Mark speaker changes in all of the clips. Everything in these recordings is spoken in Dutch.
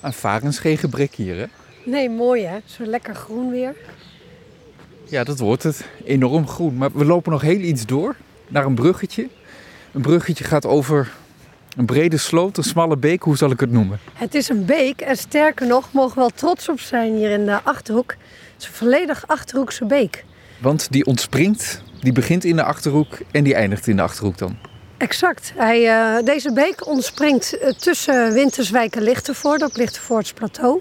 Speaker 1: Aan varens geen gebrek hier, hè?
Speaker 2: Nee, mooi hè. Zo lekker groen weer.
Speaker 1: Ja, dat wordt het. Enorm groen. Maar we lopen nog heel iets door naar een bruggetje. Een bruggetje gaat over een brede sloot, een smalle beek. Hoe zal ik het noemen?
Speaker 2: Het is een beek en sterker nog, mogen we wel trots op zijn hier in de Achterhoek. Het is een volledig Achterhoekse beek.
Speaker 1: Want die ontspringt, die begint in de Achterhoek en die eindigt in de Achterhoek dan.
Speaker 2: Exact. Hij, eh, deze beek ontspringt eh, tussen Winterswijk en Lichtenvoort op Lichtenvoorts plateau.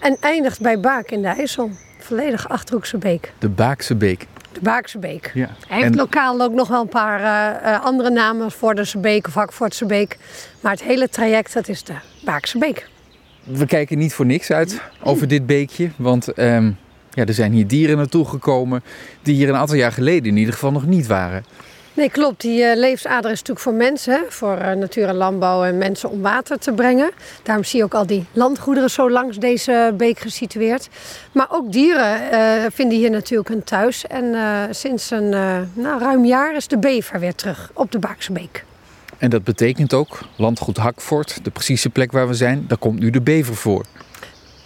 Speaker 2: En eindigt bij Baak in de IJssel. Volledig Achterhoekse beek.
Speaker 1: De Baakse Beek.
Speaker 2: De Baakse beek.
Speaker 1: Ja.
Speaker 2: Hij heeft
Speaker 1: En-
Speaker 2: lokaal ook nog wel een paar eh, eh, andere namen. Vorderse beek of Hakvoortse beek. Maar het hele traject, dat is de Baakse beek.
Speaker 1: We kijken niet voor niks uit over dit beekje. Want ehm, ja, er zijn hier dieren naartoe gekomen die hier een aantal jaar geleden in ieder geval nog niet waren.
Speaker 2: Nee, klopt. Die eh, levensader is natuurlijk voor mensen, voor eh, natuur en landbouw en mensen om water te brengen. Daarom zie je ook al die landgoederen zo langs deze beek gesitueerd. Maar ook dieren eh, vinden hier natuurlijk een thuis. En sinds een nou, ruim jaar is de bever weer terug op de Baakse Beek.
Speaker 1: En dat betekent ook, landgoed Hakvoort, de precieze plek waar we zijn, daar komt nu de bever voor.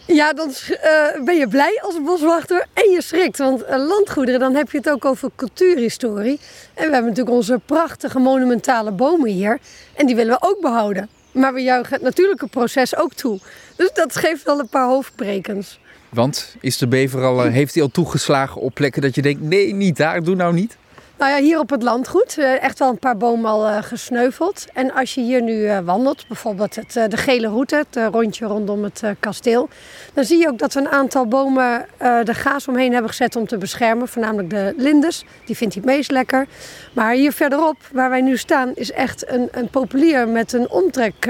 Speaker 2: Ja, dan eh, ben je blij als boswachter en je schrikt. Want eh, landgoederen, dan heb je het ook over cultuurhistorie. En we hebben natuurlijk onze prachtige monumentale bomen hier. En die willen we ook behouden. Maar we juichen het natuurlijke proces ook toe. Dus dat geeft wel een paar hoofdbrekens.
Speaker 1: Want is de bever al, eh, heeft hij al toegeslagen op plekken dat je denkt, nee, niet daar, doe nou niet?
Speaker 2: Nou ja, hier op het landgoed, eh, echt wel een paar bomen al eh, gesneuveld. En als je hier nu eh, wandelt, bijvoorbeeld het, de gele route, het rondje rondom het kasteel, dan zie je ook dat we een aantal bomen de gaas omheen hebben gezet om te beschermen. Voornamelijk de lindes, die vindt hij het meest lekker. Maar hier verderop, waar wij nu staan, is echt een, een populier met een omtrek.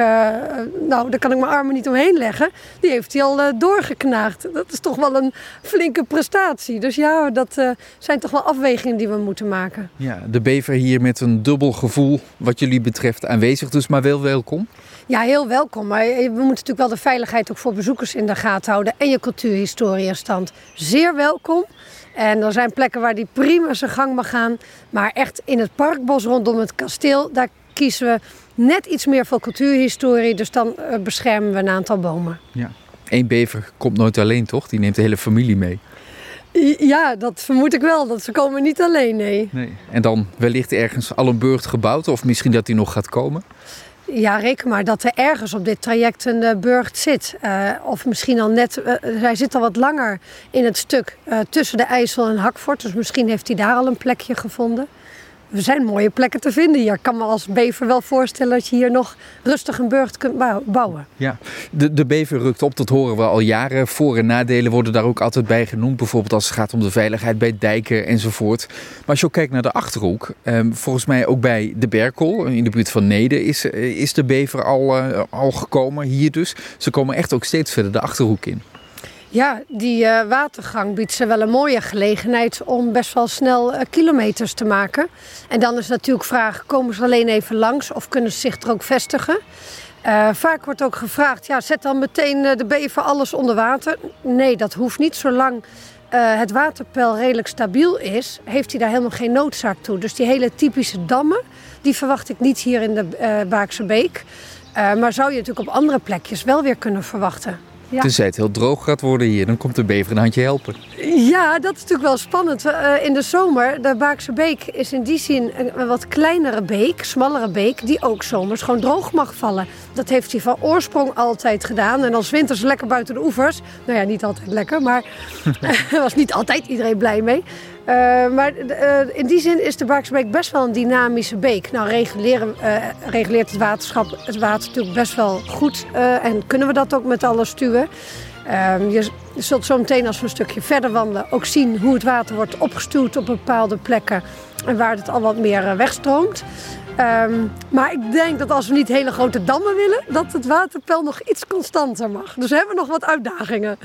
Speaker 2: nou, daar kan ik mijn armen niet omheen leggen. Die heeft hij al doorgeknaagd. Dat is toch wel een flinke prestatie. Dus ja, dat zijn toch wel afwegingen die we moeten maken.
Speaker 1: Ja, de bever hier met een dubbel gevoel wat jullie betreft aanwezig, dus maar wel welkom.
Speaker 2: Ja, heel welkom. Maar we moeten natuurlijk wel de veiligheid ook voor bezoekers in de gaten houden. En je cultuurhistorie in stand. Zeer welkom. En er zijn plekken waar die prima zijn gang mag gaan. Maar echt in het parkbos rondom het kasteel, daar kiezen we net iets meer voor cultuurhistorie. Dus dan eh, beschermen we een aantal bomen.
Speaker 1: Ja. Eén bever komt nooit alleen, toch? Die neemt de hele familie mee.
Speaker 2: Ja, dat vermoed ik wel. Dat ze komen niet alleen, nee.
Speaker 1: Nee. En dan wellicht ergens al een burcht gebouwd, of misschien dat die nog gaat komen.
Speaker 2: Ja, reken maar dat er ergens op dit traject een eh, burcht zit. Eh, of misschien al net, eh, hij zit al wat langer in het stuk tussen de IJssel en Hakvoort. Dus misschien heeft hij daar al een plekje gevonden. Er zijn mooie plekken te vinden. Ik kan me als bever wel voorstellen dat je hier nog rustig een burcht kunt bouw- bouwen.
Speaker 1: Ja, de, de bever rukt op, dat horen we al jaren. Voor- en nadelen worden daar ook altijd bij genoemd. Bijvoorbeeld als het gaat om de veiligheid bij dijken enzovoort. Maar als je ook kijkt naar de Achterhoek, ehm, volgens mij ook bij de Berkel, in de buurt van Nede, is, eh, is de bever al, eh, al gekomen. Hier dus. Ze komen echt ook steeds verder de Achterhoek in.
Speaker 2: Ja, die eh, watergang biedt ze wel een mooie gelegenheid om best wel snel eh, kilometers te maken. En dan is natuurlijk vraag, komen ze alleen even langs of kunnen ze zich er ook vestigen? Eh, vaak wordt ook gevraagd, ja, zet dan meteen de bever alles onder water. Nee, dat hoeft niet. Zolang het waterpeil redelijk stabiel is, heeft hij daar helemaal geen noodzaak toe. Dus die hele typische dammen, die verwacht ik niet hier in de Baakse Beek. Maar zou je natuurlijk op andere plekjes wel weer kunnen verwachten. Ja.
Speaker 1: Tenzij het heel droog gaat worden hier, dan komt de bever een handje helpen.
Speaker 2: Ja, dat is natuurlijk wel spannend. Eh, in de zomer, de Baakse Beek is in die zin een, wat kleinere beek, smallere beek, die ook zomers gewoon droog mag vallen. Dat heeft hij van oorsprong altijd gedaan. En als winters lekker buiten de oevers. Nou ja, niet altijd lekker, maar was niet altijd iedereen blij mee. Eh, maar eh, in die zin is de Baakse Beek best wel een dynamische beek. Nou, eh, reguleert het waterschap het water natuurlijk best wel goed. en kunnen we dat ook met alle stuwen. Ehm, je zult zo meteen als we een stukje verder wandelen ook zien hoe het water wordt opgestuwd op bepaalde plekken en waar het al wat meer wegstroomt. Ehm, maar ik denk dat als we niet hele grote dammen willen, dat het waterpeil nog iets constanter mag. Dus we hebben nog wat uitdagingen.